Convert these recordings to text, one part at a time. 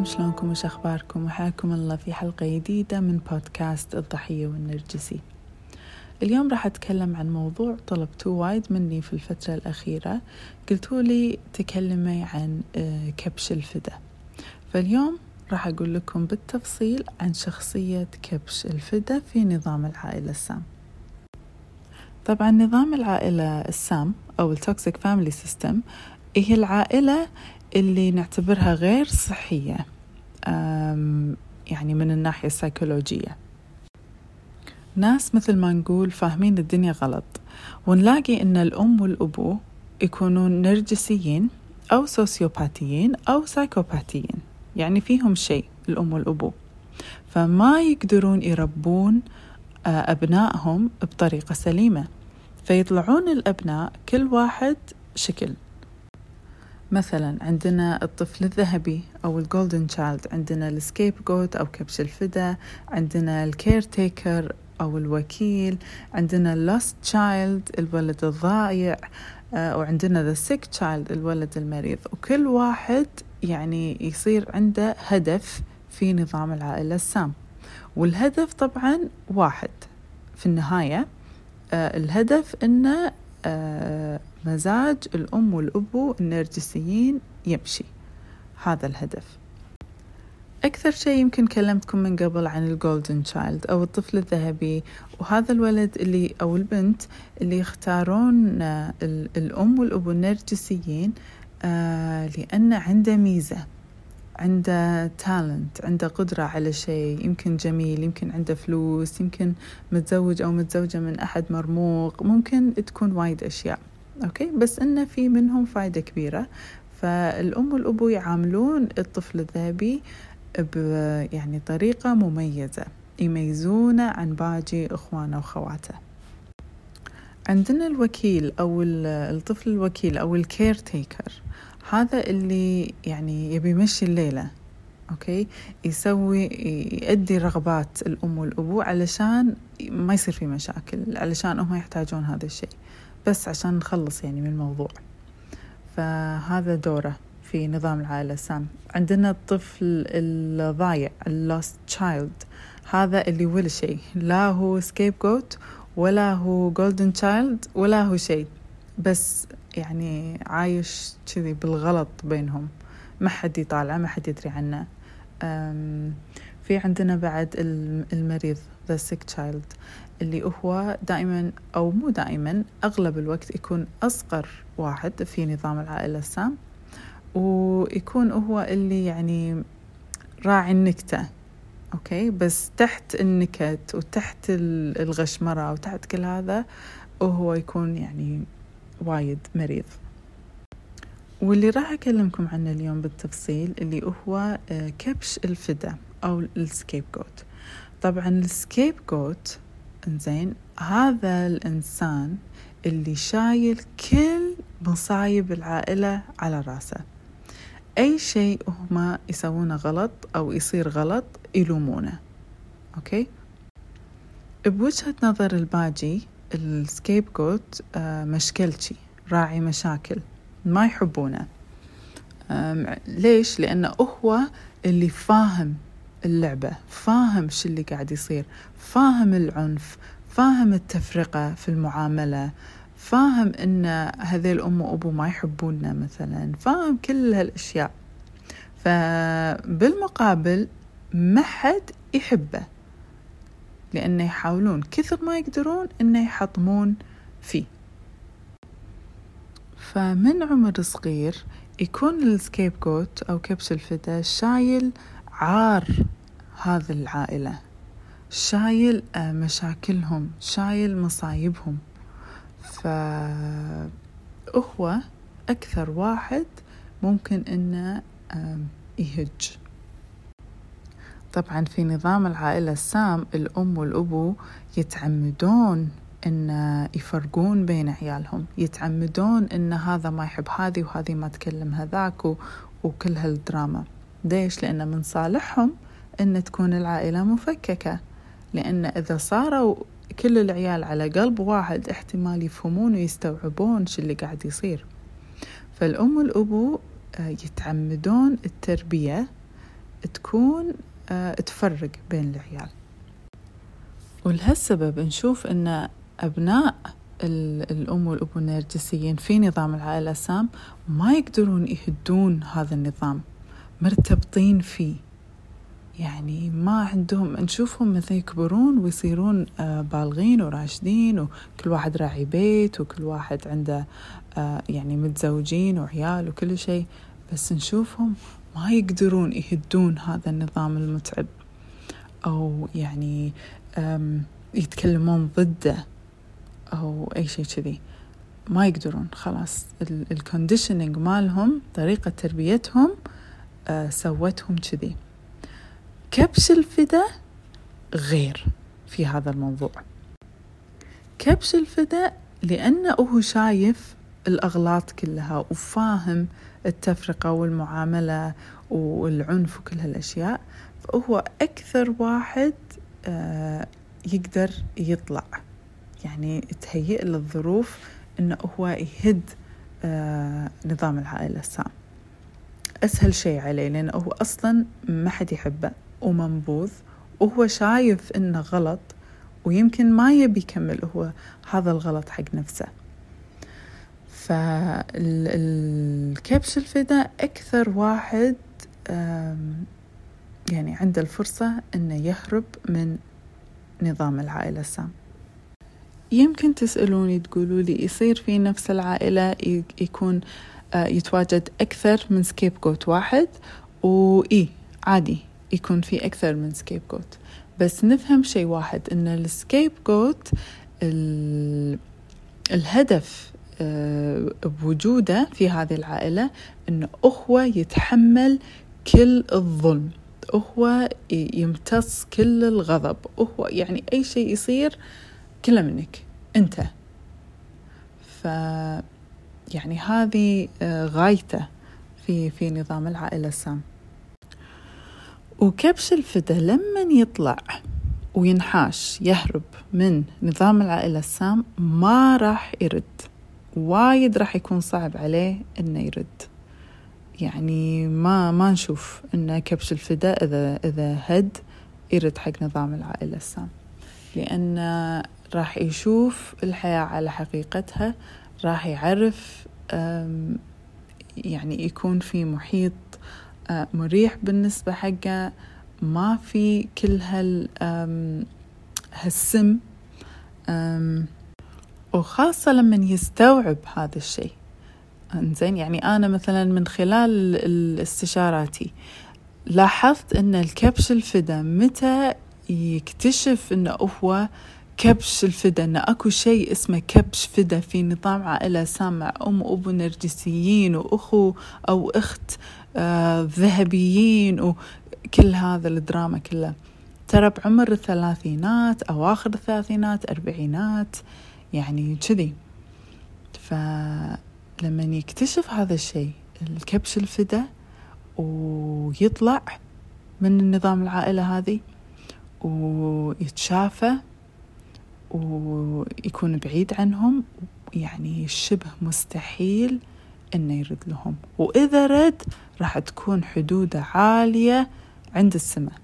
عليكم شلونكم وش أخباركم وحياكم الله في حلقة جديدة من بودكاست الضحية والنرجسي. اليوم راح أتكلم عن موضوع طلبتوه وايد مني في الفترة الأخيرة. قلتوا لي تكلمي عن آه، كبش الفدا. فاليوم راح أقول لكم بالتفصيل عن شخصية كبش الفدا في نظام العائلة السام. طبعا نظام العائلة السام أو ال toxic family system هي العائلة اللي نعتبرها غير صحية؟ يعني من الناحية السيكولوجية. ناس مثل ما نقول فاهمين الدنيا غلط ونلاقي أن الأم والأبو يكونون نرجسيين أو سوسيوباتيين أو سايكوباتيين يعني فيهم شيء الأم والأبو. فما يقدرون يربون آه، أبنائهم بطريقة سليمة. فيطلعون الأبناء كل واحد شكل. مثلا عندنا الطفل الذهبي أو ال golden child عندنا ال scapegoat أو كبش الفدا عندنا ال caretaker أو الوكيل عندنا ال lost child الولد الضايع آه، وعندنا the sick child الولد المريض. وكل واحد يعني يصير عنده هدف في نظام العائلة السام. والهدف طبعا واحد. في النهاية آه، الهدف إنه آه، مزاج الأم والأبو النرجسيين يمشي. هذا الهدف. أكثر شيء يمكن كلمتكم من قبل عن ال golden child أو الطفل الذهبي وهذا الولد اللي أو البنت اللي يختارون آه، الأم والأبو النرجسيين آه، لأن عنده ميزة عنده talent عنده قدرة على شيء. يمكن جميل يمكن عنده فلوس يمكن متزوج أو متزوجة من أحد مرموق. ممكن تكون وايد أشياء. okay؟ بس إنه في منهم فايدة كبيرة. فالأم والأبو يعاملون الطفل الذهبي يعني طريقة مميزة. يميزونه عن باقي إخوانه وخواته. عندنا الوكيل أو الطفل الوكيل أو ال caretaker هذا اللي يعني يبي يمشي الليلة. okay؟ يسوي يؤدي رغبات الأم والأبو علشان ما يصير في مشاكل علشان هم يحتاجون هذا الشيء. بس عشان نخلص يعني من الموضوع. فهذا دوره في نظام العائلة سام عندنا الطفل الضايع ال lost child هذا اللي ولا شيء. لا هو scapegoat ولا هو golden child ولا هو شيء. بس يعني عايش كذي بالغلط بينهم. ما حد يطالعه ما حد يدري عنه. في عندنا بعد المريض the sick child. اللي هو دائما أو مو دائما أغلب الوقت يكون أصغر واحد في نظام العائلة السام ويكون هو اللي يعني راعي النكتة أوكي؟ بس تحت النكت وتحت الغشمرة وتحت كل هذا وهو يكون يعني وايد مريض. واللي راح أكلمكم عنه اليوم بالتفصيل اللي هو آه، كبش الفدا أو ال scapegoat. طبعا ال scapegoat إنزين هذا الإنسان اللي شايل كل مصايب العائلة على راسه. أي شيء هما يسوونه غلط أو يصير غلط يلومونه. okay؟ بوجهة نظر الباجي ال scapegoat آه، مشكلجي راعي مشاكل ما يحبونه. ليش؟ لأنه هو اللي فاهم اللعبة فاهم شو اللي قاعد يصير فاهم العنف فاهم التفرقة في المعاملة فاهم إن هذيل أم وأبو ما يحبوننا مثلا فاهم كل هالأشياء. فبالمقابل ما حد يحبه لأنه يحاولون كثر ما يقدرون إنه يحطمون فيه. فمن عمر صغير يكون السكيب جوت أو كبش الفدا شايل عار. هذه العائلة. شايل آه، مشاكلهم شايل مصايبهم. فهو أكثر واحد ممكن إنه يهج. طبعا في نظام العائلة السام الأم والأبو يتعمدون إن يفرقون بين عيالهم. يتعمدون إن هذا ما يحب هذه وهذه ما تكلم هذاك وكل هالدراما. ليش؟ لأن من صالحهم إن تكون العائلة مفككة لأن إذا صاروا كل العيال على قلب واحد احتمال يفهمون ويستوعبون شو اللي قاعد يصير. فالأم والأبو آه، يتعمدون التربية تكون آه، تفرق بين العيال. ولهالسبب نشوف أن أبناء الأم والأبو النرجسيين في نظام العائلة السام ما يقدرون يهدون هذا النظام مرتبطين فيه. يعني ما عندهم نشوفهم مثلا يكبرون ويصيرون آه، بالغين وراشدين وكل واحد راعي بيت وكل واحد عنده آه، يعني متزوجين وعيال وكل شيء بس نشوفهم ما يقدرون يهدون هذا النظام المتعب. أو يعني يتكلمون ضده أو أي شيء كذي. ما يقدرون خلاص. الكونديشننج مالهم طريقة تربيتهم آه سوتهم كذي. كبش الفدا غير في هذا الموضوع. كبش الفدا لأنه هو شايف الأغلاط كلها وفاهم التفرقة والمعاملة والعنف وكل هالأشياء فهو أكثر واحد آه يقدر يطلع. يعني تهيئ له الظروف إنه هو يهد آه نظام العائلة السام. أسهل شيء عليه لأنه هو أصلا ما حد يحبه. ومنبوذ وهو شايف إنه غلط ويمكن ما يبي يكمل هو هذا الغلط حق نفسه. فالكبش الفدا أكثر واحد يعني عنده الفرصة أنه يهرب من نظام العائلة السام. يمكن تسألوني تقولوا لي يصير في نفس العائلة يكون آه، يتواجد أكثر من سكيب جوت واحد؟ وإيه عادي. يكون في أكثر من scapegoat بس نفهم شيء واحد إن ال scapegoat الهدف آه، بوجوده في هذه العائلة إنه هو يتحمل كل الظلم هو يمتص كل الغضب هو يعني أي شيء يصير كله منك أنت. ف يعني هذه آه، غايته في في نظام العائلة السام وكبش الفدا لما يطلع وينحاش يهرب من نظام العائلة السام ما راح يرد. وايد راح يكون صعب عليه إنه يرد. يعني ما ما نشوف إن كبش الفدا إذا إذا هد يرد حق نظام العائلة السام. لأن راح يشوف الحياة على حقيقتها راح يعرف يعني يكون في محيط مريح بالنسبة حقه. ما في كل هال هالسم وخاصة لما يستوعب هذا الشيء. زين يعني أنا مثلا من خلال استشاراتي لاحظت أن الكبش الفدا متى يكتشف أنه هو كبش الفدا. أن أكو شيء اسمه كبش فدا في نظام عائلة سامع أم وأبو نرجسيين وأخو أو أخت آه ذهبيين وكل هذا الدراما كله. ترى بعمر الثلاثينات أواخر الثلاثينات أربعينات يعني كذي. فلما يكتشف هذا الشيء الكبش الفدا ويطلع من النظام العائلة هذه ويتشافى ويكون بعيد عنهم يعني شبه مستحيل إنه يرد لهم. وإذا رد راح تكون حدوده عالية عند السماء.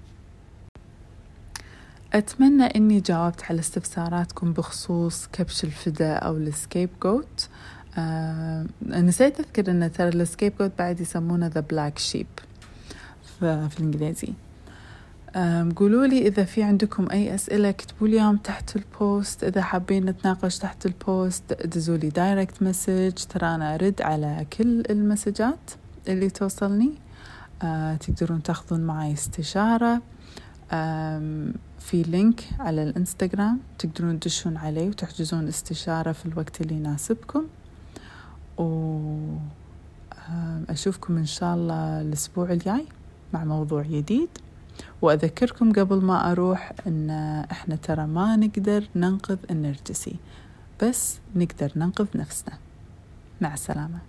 أتمنى أني جاوبت على استفساراتكم بخصوص كبش الفدا أو السكيب جوت. آه نسيت أذكر أن ترى ال scapegoat بعد يسمونه the black sheep في الإنجليزي. قولوا لي إذا في عندكم أي أسئلة اكتبوا لي تحت ال post إذا حابين نتناقش تحت ال post دزوا لي direct message ترى أنا أرد على كل المسجات اللي توصلني. أه تقدرون تاخذون معي استشارة. في link على الإنستغرام. تقدرون تدشون عليه وتحجزون استشارة في الوقت اللي يناسبكم. وأشوفكم إن شاء الله الأسبوع الجاي مع موضوع جديد. وأذكركم قبل ما أروح أن إحنا ترى ما نقدر ننقذ النرجسي بس نقدر ننقذ نفسنا. مع السلامة.